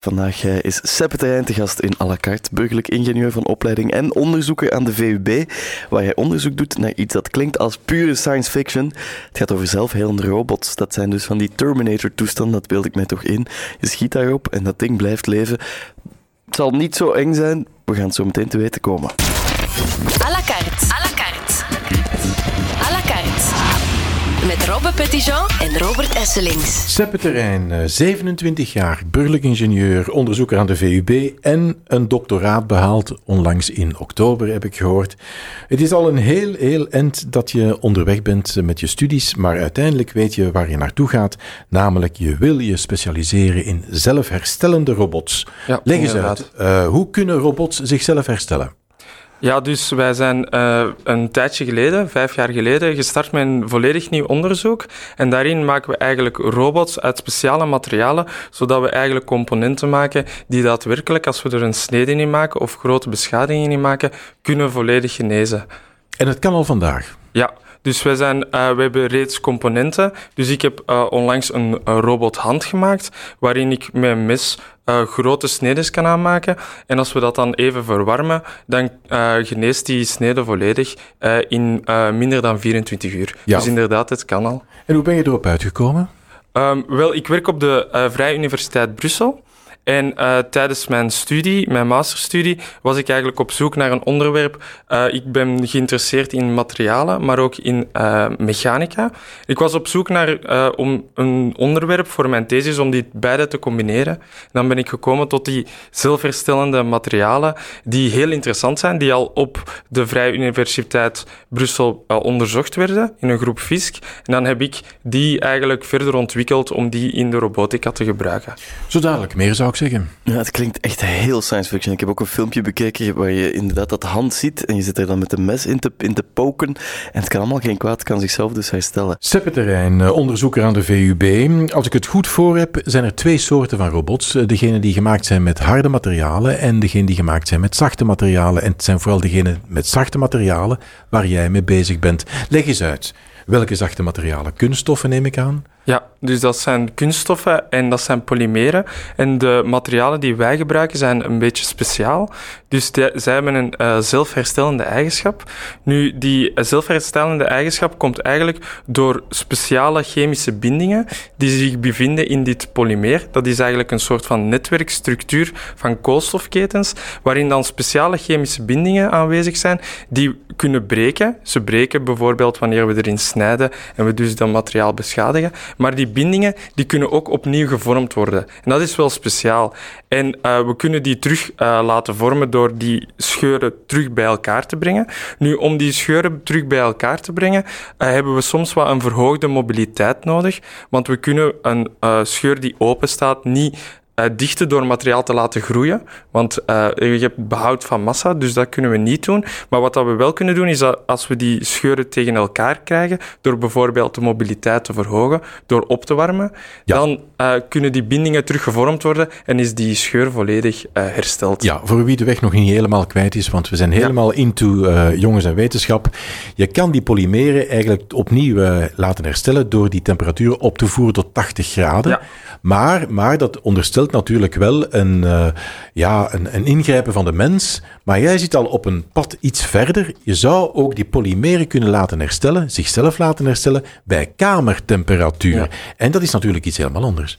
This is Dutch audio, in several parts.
Vandaag eh, is Seppe Terrein te gast in carte, burgerlijk ingenieur van opleiding en onderzoeker aan de VUB, waar hij onderzoek doet naar iets dat klinkt als pure science fiction. Het gaat over zelfhelende robots. Dat zijn dus van die Terminator-toestanden, dat beeld ik mij toch in. Je schiet daarop en dat ding blijft leven. Het zal niet zo eng zijn, we gaan het zo meteen te weten komen. À la carte. Met Robbe Petitjean en Robert Esselings. Seppe Terrein, 27 jaar, burgerlijk ingenieur, onderzoeker aan de VUB en een doctoraat behaald onlangs in oktober, heb ik gehoord. Het is al een heel, heel eind dat je onderweg bent met je studies, maar uiteindelijk weet je waar je naartoe gaat, namelijk je wil je specialiseren in zelfherstellende robots. Ja, Leg eens uit, eh, hoe kunnen robots zichzelf herstellen? Ja, dus wij zijn eh, een tijdje geleden, vijf jaar geleden, gestart met een volledig nieuw onderzoek. En daarin maken we eigenlijk robots uit speciale materialen, zodat we eigenlijk componenten maken die daadwerkelijk, als we er een snede in maken of grote beschadigingen in maken, kunnen volledig genezen. En het kan al vandaag. Ja, dus wij zijn, eh, we hebben reeds componenten. Dus ik heb eh, onlangs een, een robothand gemaakt, waarin ik met een mes eh, grote snedes kan aanmaken. En als we dat dan even verwarmen, dan eh, geneest die snede volledig eh, in minder dan 24 uur. Ja. Dus inderdaad, het kan al. En hoe ben je erop uitgekomen? Ehm, wel, ik werk op de Vrije Universiteit Brussel. En eh, tijdens mijn studie, mijn masterstudie, was ik eigenlijk op zoek naar een onderwerp. Eh, ik ben geïnteresseerd in materialen, maar ook in eh, mechanica. Ik was op zoek naar om een onderwerp voor mijn thesis om die beide te combineren. En dan ben ik gekomen tot die zelfherstellende materialen, die heel interessant zijn, die al op de Vrije Universiteit Brussel onderzocht werden in een groep FISC. En dan heb ik die eigenlijk verder ontwikkeld om die in de robotica te gebruiken. Zo dadelijk meer zou ik zeggen. Ja, het klinkt echt heel science fiction. Ik heb ook een filmpje bekeken waar je inderdaad dat hand ziet en je zit er dan met een mes in te, in te poken en het kan allemaal geen kwaad, het kan zichzelf dus herstellen. Seppe Terrein, eh, onderzoeker aan de VUB. Als ik het goed voor heb, zijn er twee soorten van robots. Eh, Degene die gemaakt zijn met harde materialen en degene die gemaakt zijn met zachte materialen. En het zijn vooral degene met zachte materialen waar jij mee bezig bent. Leg eens uit. Welke zachte materialen? Kunststoffen neem ik aan. Ja, dus dat zijn kunststoffen en dat zijn polymeren. En de materialen die wij gebruiken zijn een beetje speciaal. Dus die, zij hebben een eh, zelfherstellende eigenschap. Nu, die eh, zelfherstellende eigenschap komt eigenlijk door speciale chemische bindingen die zich bevinden in dit polymeer. Dat is eigenlijk een soort van netwerkstructuur van koolstofketens, waarin dan speciale chemische bindingen aanwezig zijn die kunnen breken. Ze breken bijvoorbeeld wanneer we erin snijden en we dus dat materiaal beschadigen. Maar die bindingen die kunnen ook opnieuw gevormd worden. En dat is wel speciaal. En eh, we kunnen die terug eh, laten vormen door die scheuren terug bij elkaar te brengen. Nu, om die scheuren terug bij elkaar te brengen, eh, hebben we soms wat een verhoogde mobiliteit nodig. Want we kunnen een scheur die open staat niet dichten door materiaal te laten groeien. Want eh, je hebt behoud van massa, dus dat kunnen we niet doen. Maar wat dat we wel kunnen doen, is dat als we die scheuren tegen elkaar krijgen, door bijvoorbeeld de mobiliteit te verhogen, door op te warmen, Ja. dan eh, kunnen die bindingen teruggevormd worden en is die scheur volledig hersteld. Ja, voor wie de weg nog niet helemaal kwijt is, want we zijn helemaal into jongens en wetenschap. Je kan die polymeren eigenlijk opnieuw laten herstellen door die temperatuur op te voeren tot 80 graden. Ja. Maar, maar dat onderstelt natuurlijk wel een, eh, ja, een, een ingrijpen van de mens. Maar jij zit al op een pad iets verder. Je zou ook die polymeren kunnen laten herstellen, zichzelf laten herstellen bij kamertemperatuur. Ja. En dat is natuurlijk iets helemaal anders.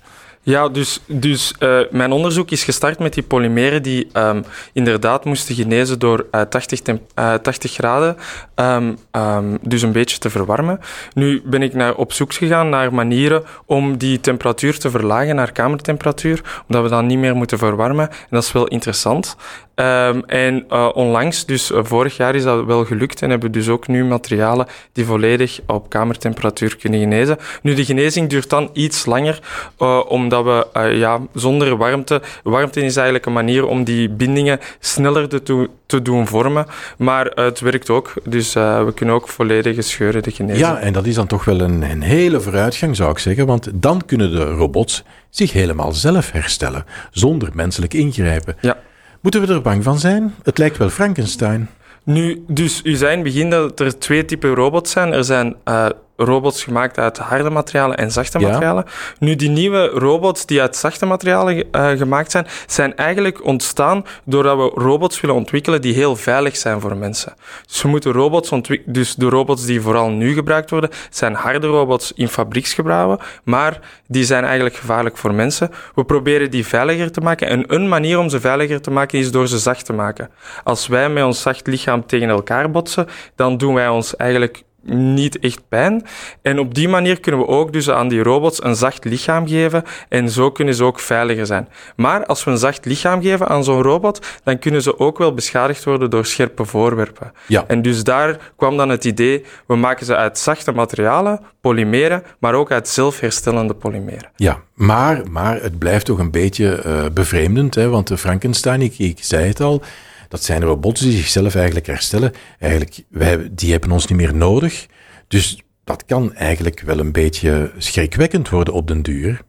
Ja, dus, dus eh, mijn onderzoek is gestart met die polymeren die ehm, inderdaad moesten genezen door eh, 80, tem- eh, 80 graden, ehm, ehm, dus een beetje te verwarmen. Nu ben ik naar, op zoek gegaan naar manieren om die temperatuur te verlagen naar kamertemperatuur, omdat we dan niet meer moeten verwarmen. En dat is wel interessant. Ehm, en eh, onlangs, dus eh, vorig jaar, is dat wel gelukt en hebben we dus ook nu materialen die volledig op kamertemperatuur kunnen genezen. Nu, de genezing duurt dan iets langer, eh, omdat we ja, zonder warmte... Warmte is eigenlijk een manier om die bindingen sneller te, te doen vormen, maar het werkt ook. Dus we kunnen ook volledige scheuren de genezen. Ja, en dat is dan toch wel een, een hele vooruitgang, zou ik zeggen. Want dan kunnen de robots zich helemaal zelf herstellen, zonder menselijk ingrijpen. Ja. Moeten we er bang van zijn? Het lijkt wel Frankenstein. Nu, dus u zei in het begin dat er twee typen robots zijn. Er zijn eh, robots gemaakt uit harde materialen en zachte Ja. materialen. Nu, die nieuwe robots die uit zachte materialen eh, gemaakt zijn, zijn eigenlijk ontstaan doordat we robots willen ontwikkelen die heel veilig zijn voor mensen. Dus we moeten robots ontwikkelen. Dus de robots die vooral nu gebruikt worden, zijn harde robots in fabrieksgebouwen, maar die zijn eigenlijk gevaarlijk voor mensen. We proberen die veiliger te maken en een manier om ze veiliger te maken is door ze zacht te maken. Als wij met ons zacht lichaam tegen elkaar botsen, dan doen wij ons eigenlijk niet echt pijn. En op die manier kunnen we ook dus aan die robots een zacht lichaam geven en zo kunnen ze ook veiliger zijn. Maar als we een zacht lichaam geven aan zo'n robot, dan kunnen ze ook wel beschadigd worden door scherpe voorwerpen. Ja. En dus daar kwam dan het idee, we maken ze uit zachte materialen, polymeren, maar ook uit zelfherstellende polymeren. Ja, maar, maar het blijft toch een beetje eh, bevreemdend, hè? want de Frankenstein, ik, ik zei het al, dat zijn robots die zichzelf eigenlijk herstellen. Eigenlijk, wij, die hebben ons niet meer nodig. Dus dat kan eigenlijk wel een beetje schrikwekkend worden op den duur.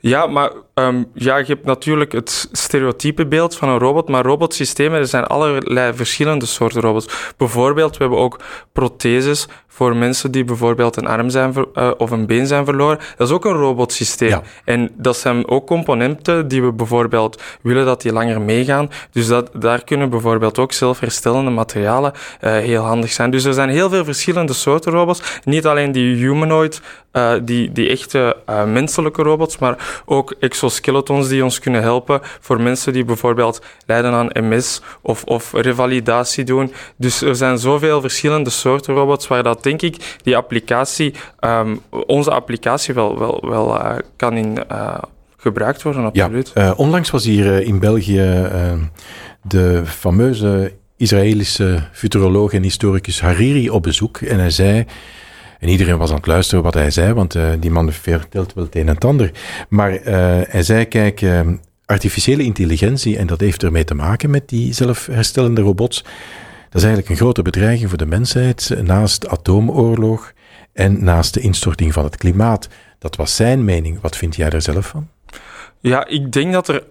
Ja, maar ehm, ja, je hebt natuurlijk het stereotype beeld van een robot, maar robotsystemen, er zijn allerlei verschillende soorten robots. Bijvoorbeeld, we hebben ook protheses voor mensen die bijvoorbeeld een arm zijn eh, of een been zijn verloren. Dat is ook een robotsysteem. Ja. En dat zijn ook componenten die we bijvoorbeeld willen dat die langer meegaan. Dus dat, daar kunnen bijvoorbeeld ook zelfherstellende materialen eh, heel handig zijn. Dus er zijn heel veel verschillende soorten robots. Niet alleen die humanoid, eh, die, die echte menselijke robots, maar ook exoskeletons die ons kunnen helpen voor mensen die bijvoorbeeld lijden aan MS of, of revalidatie doen. Dus er zijn zoveel verschillende soorten robots waar dat denk ik die applicatie, ehm, onze applicatie wel, wel, wel eh, kan in eh, gebruikt worden, Ja, absoluut. eh, onlangs was hier in België eh, de fameuze Israëlische futuroloog en historicus Hariri op bezoek. En hij zei, en iedereen was aan het luisteren wat hij zei, want die man vertelt wel het een en het ander. Maar hij zei, kijk, eh, artificiële intelligentie, en dat heeft ermee te maken met die zelfherstellende robots, dat is eigenlijk een grote bedreiging voor de mensheid, naast atoomoorlog en naast de instorting van het klimaat. Dat was zijn mening. Wat vind jij daar zelf van? Ja, ik denk dat er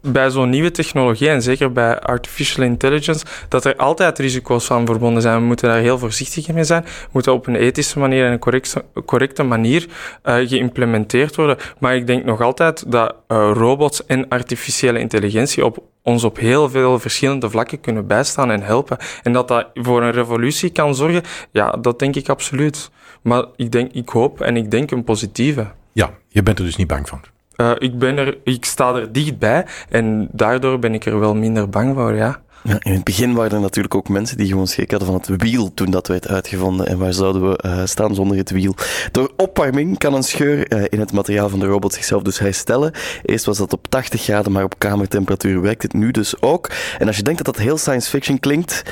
bij zo'n nieuwe technologie, en zeker bij artificial intelligence, dat er altijd risico's aan verbonden zijn. We moeten daar heel voorzichtig mee zijn. We moeten op een ethische manier en een correcte, correcte manier uh, geïmplementeerd worden. Maar ik denk nog altijd dat uh, robots en artificiële intelligentie op ons op heel veel verschillende vlakken kunnen bijstaan en helpen. En dat dat voor een revolutie kan zorgen, ja, dat denk ik absoluut. Maar ik, denk, ik hoop en ik denk een positieve. Ja, je bent er dus niet bang van. Uh, ik, ben er, ik sta er dichtbij en daardoor ben ik er wel minder bang voor, ja. Ja, in het begin waren er natuurlijk ook mensen die gewoon schrik hadden van het wiel toen dat werd uitgevonden. En waar zouden we uh, staan zonder het wiel? Door opwarming kan een scheur uh, in het materiaal van de robot zichzelf dus herstellen. Eerst was dat op 80 graden, maar op kamertemperatuur werkt het nu dus ook. En als je denkt dat dat heel science fiction klinkt,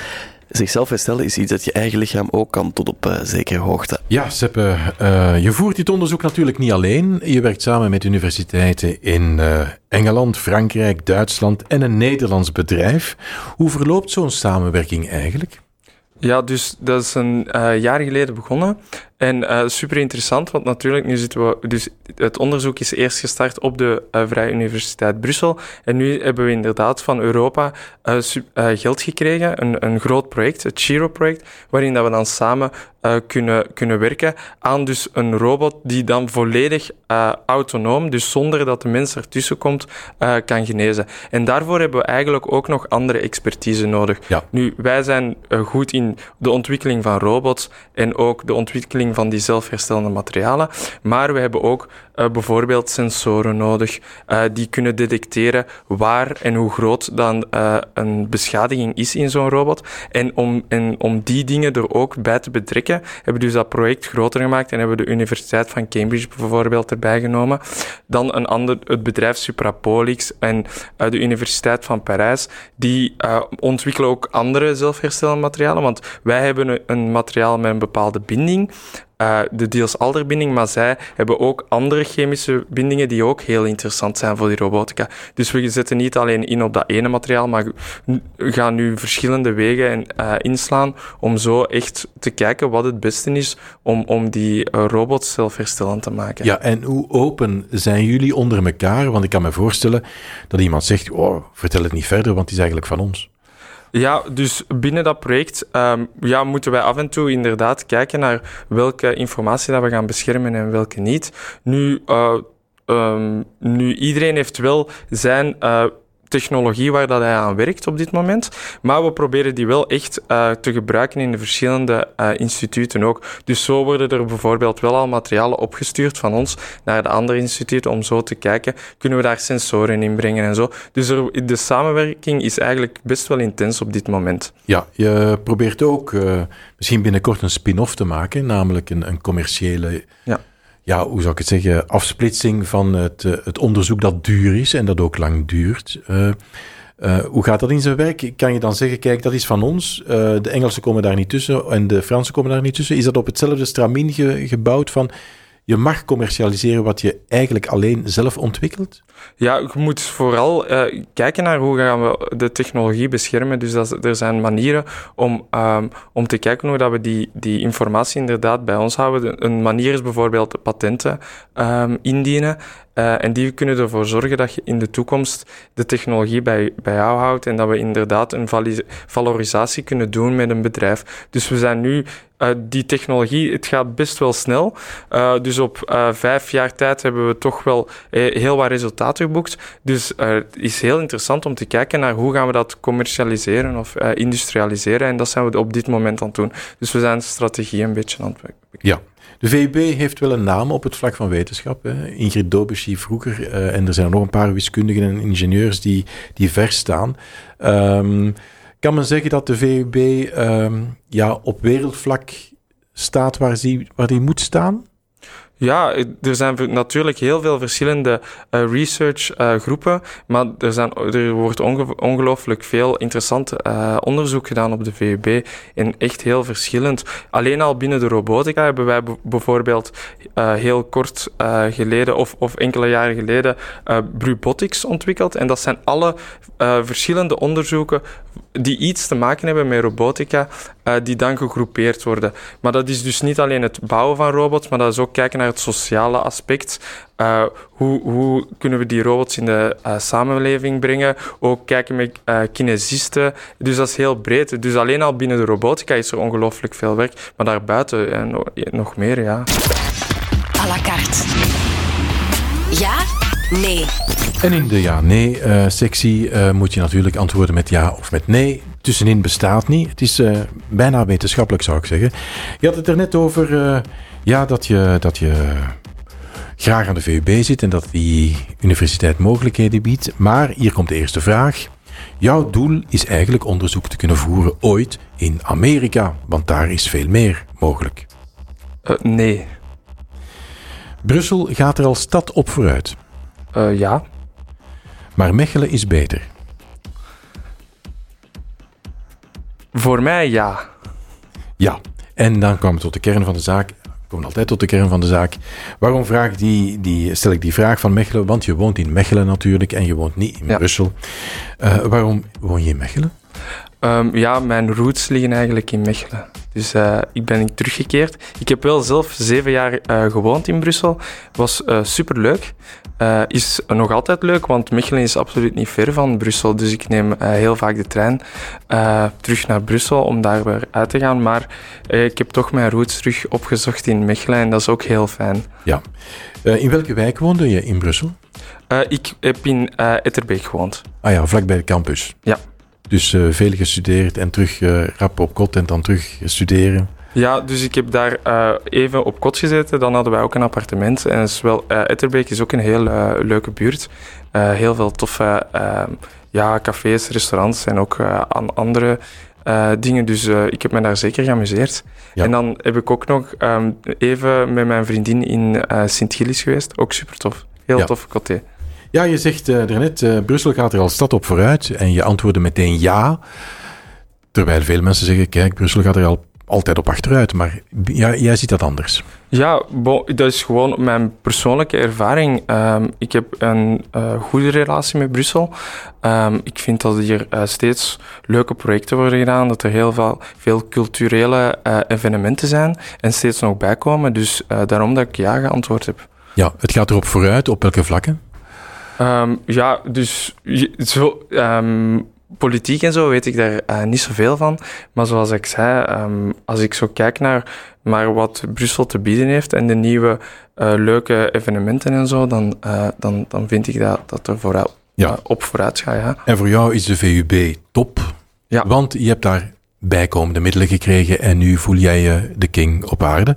zichzelf herstellen is iets dat je eigen lichaam ook kan tot op uh, zekere hoogte. Ja, Seppe, uh, je voert dit onderzoek natuurlijk niet alleen. Je werkt samen met universiteiten in uh, Engeland, Frankrijk, Duitsland en een Nederlands bedrijf. Hoe verloopt zo'n samenwerking eigenlijk? Ja, dus dat is een uh, jaar geleden begonnen. En uh, super interessant, want natuurlijk, nu zitten we. Dus het onderzoek is eerst gestart op de uh, Vrije Universiteit Brussel. En nu hebben we inderdaad van Europa geld gekregen. Een, een groot project, het Chiro-project, waarin dat we dan samen kunnen, kunnen werken aan dus een robot die dan volledig autonoom, dus zonder dat de mens ertussen komt, kan genezen. En daarvoor hebben we eigenlijk ook nog andere expertise nodig. Ja. Nu, wij zijn goed in de ontwikkeling van robots en ook de ontwikkeling van die zelfherstellende materialen. Maar we hebben ook uh, bijvoorbeeld sensoren nodig uh, die kunnen detecteren waar en hoe groot dan uh, een beschadiging is in zo'n robot. En om, en om die dingen er ook bij te betrekken, hebben we dus dat project groter gemaakt en hebben we de Universiteit van Cambridge bijvoorbeeld erbij genomen. Dan een ander, het bedrijf Suprapolix en de Universiteit van Parijs, die ontwikkelen ook andere zelfherstellende materialen, want wij hebben een materiaal met een bepaalde binding. Uh, de Diels-Alder-binding, maar zij hebben ook andere chemische bindingen die ook heel interessant zijn voor die robotica. Dus we zetten niet alleen in op dat ene materiaal, maar gaan nu verschillende wegen en, uh, inslaan om zo echt te kijken wat het beste is om, om die uh, robots zelfherstellend te maken. Ja, en hoe open zijn jullie onder elkaar? Want ik kan me voorstellen dat iemand zegt, oh, vertel het niet verder, want het is eigenlijk van ons. Ja, dus binnen dat project ehm, ja, moeten wij af en toe inderdaad kijken naar welke informatie dat we gaan beschermen en welke niet. Nu, uh, um, nu iedereen heeft wel zijn uh, technologie waar dat hij aan werkt op dit moment. Maar we proberen die wel echt uh, te gebruiken in de verschillende uh, instituten ook. Dus zo worden er bijvoorbeeld wel al materialen opgestuurd van ons naar de andere instituten om zo te kijken, kunnen we daar sensoren in brengen en zo. Dus er, de samenwerking is eigenlijk best wel intens op dit moment. Ja, je probeert ook uh, misschien binnenkort een spin-off te maken, namelijk een, een commerciële... Ja ja, hoe zou ik het zeggen, afsplitsing van het, het onderzoek dat duur is en dat ook lang duurt. Uh, uh, hoe gaat dat in zijn werk? Kan je dan zeggen, kijk, dat is van ons, de Engelsen komen daar niet tussen en de Fransen komen daar niet tussen. Is dat op hetzelfde stramien ge gebouwd van je mag commercialiseren wat je eigenlijk alleen zelf ontwikkelt? Ja, je moet vooral uh, kijken naar hoe gaan we de technologie beschermen. Dus dat, er zijn manieren om, um, om te kijken hoe dat we die, die informatie inderdaad bij ons houden. Een manier is bijvoorbeeld patenten um, indienen. Uh, en die kunnen ervoor zorgen dat je in de toekomst de technologie bij, bij jou houdt en dat we inderdaad een valorisatie kunnen doen met een bedrijf. Dus we zijn nu uh, die technologie, het gaat best wel snel. Uh, dus op uh, vijf jaar tijd hebben we toch wel heel wat resultaten geboekt. Dus het is heel interessant om te kijken naar hoe gaan we dat commercialiseren of industrialiseren. En dat zijn we op dit moment aan het doen. Dus we zijn strategie een beetje aan het Ja. De VUB heeft wel een naam op het vlak van wetenschap. Hè. Ingrid Dobeschie vroeger. en er zijn nog een paar wiskundigen en ingenieurs die, die ver staan. Um, kan men zeggen dat de VUB um, ja, op wereldvlak staat waar die, waar die moet staan? Ja, er zijn natuurlijk heel veel verschillende uh, researchgroepen, uh, maar er, zijn, er wordt onge ongelooflijk veel interessant uh, onderzoek gedaan op de VUB en echt heel verschillend. Alleen al binnen de robotica hebben wij bijvoorbeeld heel kort geleden of, of enkele jaren geleden Brubotics ontwikkeld en dat zijn alle verschillende onderzoeken die iets te maken hebben met robotica, die dan gegroepeerd worden. Maar dat is dus niet alleen het bouwen van robots, maar dat is ook kijken naar het sociale aspect. Uh, hoe, hoe, kunnen we die robots in de uh, samenleving brengen? Ook kijken met kinesisten. Dus dat is heel breed. Dus alleen al binnen de robotica is er ongelooflijk veel werk. Maar daarbuiten nog, nog meer, ja. À la carte. Ja? Nee. En in de ja-nee-sectie uh, uh, moet je natuurlijk antwoorden met ja of met nee. Tussenin bestaat niet. Het is uh, bijna wetenschappelijk, zou ik zeggen. Je had het er net over ja, dat, je, dat je graag aan de VUB zit en dat die universiteit mogelijkheden biedt. Maar hier komt de eerste vraag. Jouw doel is eigenlijk onderzoek te kunnen voeren ooit in Amerika, want daar is veel meer mogelijk. nee. Brussel gaat er als stad op vooruit. Ja. Maar Mechelen is beter. Voor mij ja. Ja. En dan komen we tot de kern van de zaak. We komen altijd tot de kern van de zaak. Waarom vraag die, die, stel ik die vraag van Mechelen? Want je woont in Mechelen natuurlijk en je woont niet in ja. Brussel. Uh, waarom woon je in Mechelen? Um, ja, mijn roots liggen eigenlijk in Mechelen. Dus uh, ik ben teruggekeerd. Ik heb wel zelf zeven jaar uh, gewoond in Brussel. Was uh, superleuk. is nog altijd leuk, want Mechelen is absoluut niet ver van Brussel. Dus ik neem heel vaak de trein terug naar Brussel om daar weer uit te gaan. Maar ik heb toch mijn roots terug opgezocht in Mechelen en dat is ook heel fijn. Ja. in welke wijk woonde je in Brussel? ik heb in Etterbeek gewoond. Ah ja, vlakbij de campus. Ja. Dus uh, veel gestudeerd en terug uh, rap op kot en dan terug studeren. Ja, dus ik heb daar uh, even op kot gezeten. Dan hadden wij ook een appartement. En is wel, Etterbeek is ook een heel leuke buurt. heel veel toffe ja, cafés, restaurants en ook an andere dingen. Dus ik heb me daar zeker geamuseerd. Ja. En dan heb ik ook nog um, even met mijn vriendin in Sint-Gilles geweest. Ook super tof. Heel ja. toffe coté. Ja, je zegt uh, daarnet, uh, Brussel gaat er als stad op vooruit en je antwoordde meteen ja. Terwijl veel mensen zeggen, kijk, Brussel gaat er al altijd op achteruit, maar ja, jij ziet dat anders. Ja, bon, dat is gewoon mijn persoonlijke ervaring. Um, ik heb een uh, goede relatie met Brussel. Um, ik vind dat hier uh, steeds leuke projecten worden gedaan, dat er heel veel, veel culturele uh, evenementen zijn en steeds nog bijkomen. Dus daarom dat ik ja geantwoord heb. Ja, het gaat erop vooruit. Op welke vlakken? Um, ja, dus zo, um, politiek en zo weet ik daar uh, niet zoveel van. Maar zoals ik zei, um, als ik zo kijk naar, naar wat Brussel te bieden heeft en de nieuwe uh, leuke evenementen en zo, dan, uh, dan, dan vind ik dat, dat er vooruit, Ja. op vooruit gaat. Ja. En voor jou is de VUB top, Ja. want je hebt daar bijkomende middelen gekregen en nu voel jij je de king op aarde.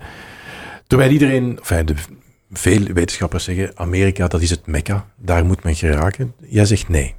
Terwijl iedereen, enfin, de, veel wetenschappers zeggen, Amerika dat is het mekka, daar moet men geraken. Jij zegt nee.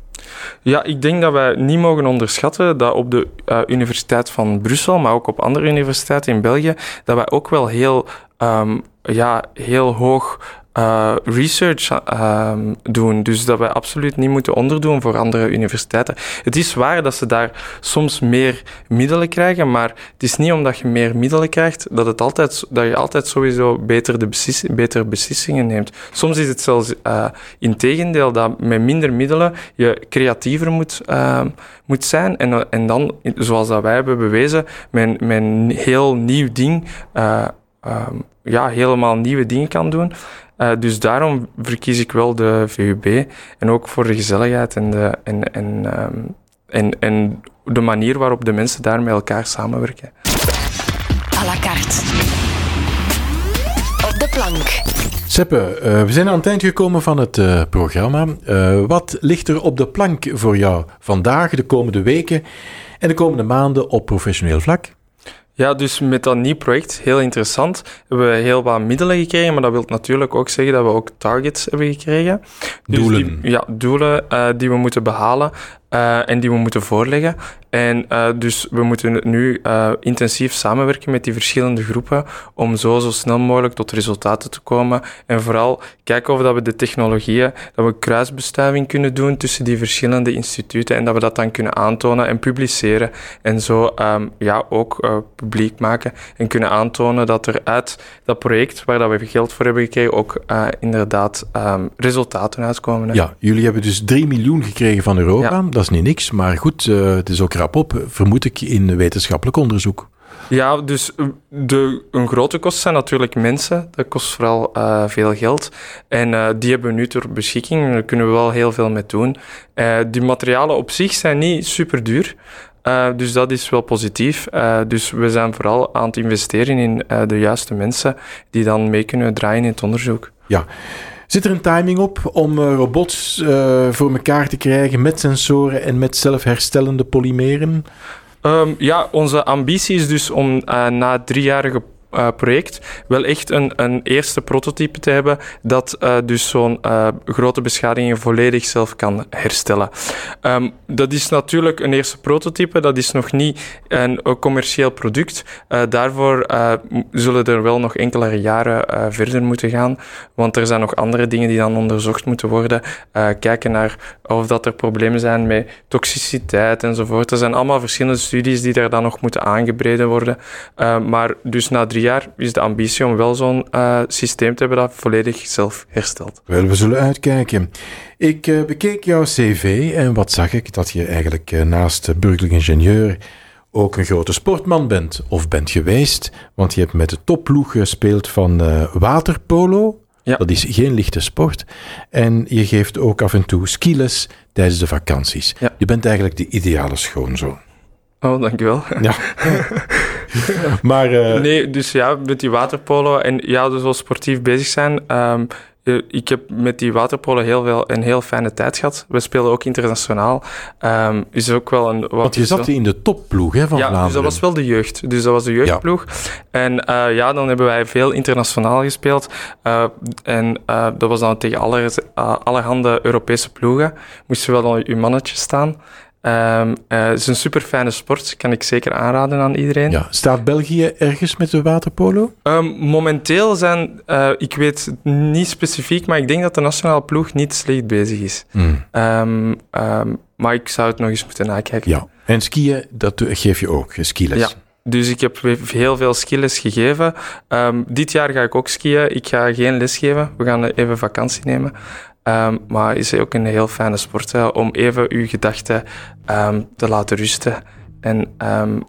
Ja, ik denk dat wij niet mogen onderschatten dat op de uh, Universiteit van Brussel, maar ook op andere universiteiten in België, dat wij ook wel heel, um, ja, heel hoog uh, research uh, doen. Dus dat wij absoluut niet moeten onderdoen voor andere universiteiten. Het is waar dat ze daar soms meer middelen krijgen, maar het is niet omdat je meer middelen krijgt dat, het altijd, dat je altijd sowieso beter de beslis, betere beslissingen neemt. Soms is het zelfs uh, in tegendeel dat met minder middelen je creatiever moet, uh, moet zijn en, en dan, zoals dat wij hebben bewezen, met een heel nieuw ding um, ja, helemaal nieuwe dingen kan doen. Uh, dus daarom verkies ik wel de VUB. En ook voor de gezelligheid en de, en, en, um, en, en de manier waarop de mensen daar met elkaar samenwerken. À la carte. Op de plank. Seppe, uh, we zijn aan het eind gekomen van het uh, programma. Uh, wat ligt er op de plank voor jou vandaag, de komende weken en de komende maanden op professioneel vlak? Ja, dus met dat nieuw project, heel interessant, hebben we heel wat middelen gekregen, maar dat wil natuurlijk ook zeggen dat we ook targets hebben gekregen. Dus doelen. Die, ja, doelen uh, die we moeten behalen uh, en die we moeten voorleggen. En uh, dus we moeten nu intensief samenwerken met die verschillende groepen om zo, zo snel mogelijk tot resultaten te komen. En vooral kijken of dat we de technologieën, dat we kruisbestuiving kunnen doen tussen die verschillende instituten en dat we dat dan kunnen aantonen en publiceren. En zo um, ja, ook publiek maken en kunnen aantonen dat er uit dat project waar dat we geld voor hebben gekregen ook inderdaad um, resultaten uitkomen. Hè. Ja, jullie hebben dus 3 miljoen gekregen van Europa. Ja. Dat is niet niks, maar goed, uh, het is ook rap op, vermoed ik, in wetenschappelijk onderzoek. Ja, dus de, een grote kost zijn natuurlijk mensen. Dat kost vooral uh, veel geld. En uh, die hebben we nu ter beschikking. Daar kunnen we wel heel veel mee doen. Uh, die materialen op zich zijn niet super duur. Dus dat is wel positief. Dus we zijn vooral aan het investeren in de juiste mensen die dan mee kunnen draaien in het onderzoek. Ja. Zit er een timing op om robots voor elkaar te krijgen met sensoren en met zelfherstellende polymeren? Um, ja, onze ambitie is dus om na driejarige uh, project wel echt een, een eerste prototype te hebben dat uh, dus zo'n uh, grote beschadigingen volledig zelf kan herstellen. Um, dat is natuurlijk een eerste prototype, dat is nog niet een, een commercieel product. daarvoor zullen er wel nog enkele jaren verder moeten gaan, want er zijn nog andere dingen die dan onderzocht moeten worden. kijken naar of dat er problemen zijn met toxiciteit enzovoort. Er zijn allemaal verschillende studies die daar dan nog moeten aangebreden worden. maar dus na drie jaar is de ambitie om wel zo'n uh, systeem te hebben dat volledig zelf herstelt. Wel, we zullen uitkijken. Ik uh, bekeek jouw cv en wat zag ik? Dat je eigenlijk uh, naast burgerlijk ingenieur ook een grote sportman bent of bent geweest. Want je hebt met de topploeg gespeeld van waterpolo. Ja. Dat is geen lichte sport. En je geeft ook af en toe skiles tijdens de vakanties. Ja. Je bent eigenlijk de ideale schoonzoon. Oh, dankjewel. Ja. maar... Uh... Nee, dus ja, met die waterpolo en ja, dus wel sportief bezig zijn. Um, ik heb met die waterpolo heel veel, een heel fijne tijd gehad. We speelden ook internationaal. Um, is ook wel een... Wat Want je zat in de topploeg hè, van ja, Vlaanderen. dus dat was wel de jeugd. Dus dat was de jeugdploeg. Ja. En uh, ja, dan hebben wij veel internationaal gespeeld. Uh, en uh, dat was dan tegen aller, allerhande Europese ploegen. Moesten wel dan uw mannetje staan. Um, uh, het is een super fijne sport, kan ik zeker aanraden aan iedereen. Ja. Staat België ergens met de waterpolo? Um, momenteel zijn, uh, ik weet niet specifiek, maar ik denk dat de nationale ploeg niet slecht bezig is. Mm. Um, maar ik zou het nog eens moeten nakijken. Ja. En skiën, dat geef je ook, skiles? Ja. Dus ik heb heel veel skiles gegeven. Dit jaar ga ik ook skiën. Ik ga geen les geven. We gaan even vakantie nemen. Um, maar is ook een heel fijne sport hè, om even uw gedachten um, te laten rusten en um,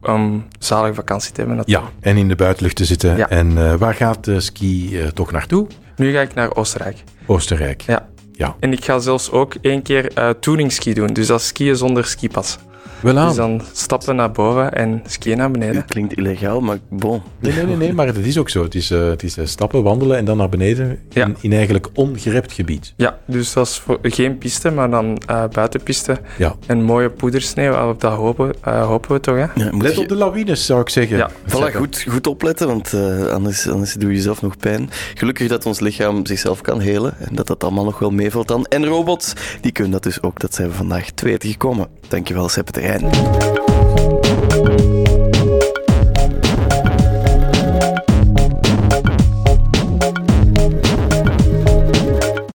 een zalige vakantie te hebben. Ja, en in de buitenlucht te zitten. Ja. En uh, waar gaat de ski uh, toch naartoe? Nu ga ik naar Oostenrijk. Oostenrijk. Ja. Ja. En ik ga zelfs ook één keer uh, touringski doen. Dus dat is skiën zonder skipas. Wel Dus dan stappen naar boven en skiën naar beneden. Klinkt illegaal, maar bon. Nee, nee, nee, nee maar het is ook zo. Het is, uh, het is uh, stappen, wandelen en dan naar beneden Ja. in, in eigenlijk ongerept gebied. Ja, dus dat is voor, geen piste, maar dan uh, buitenpiste. Ja. En mooie poedersneeuw, op dat hopen, uh, hopen we toch, hè? Ja, Let je- op de lawines, zou ik zeggen. Ja. Voilà, goed, goed opletten, want eh, anders, anders doe je jezelf nog pijn. Gelukkig dat ons lichaam zichzelf kan helen en dat dat allemaal nog wel meevalt dan. En robots, die kunnen dat dus ook. Dat zijn we vandaag te weten gekomen. Dankjewel, Seppe Terrein.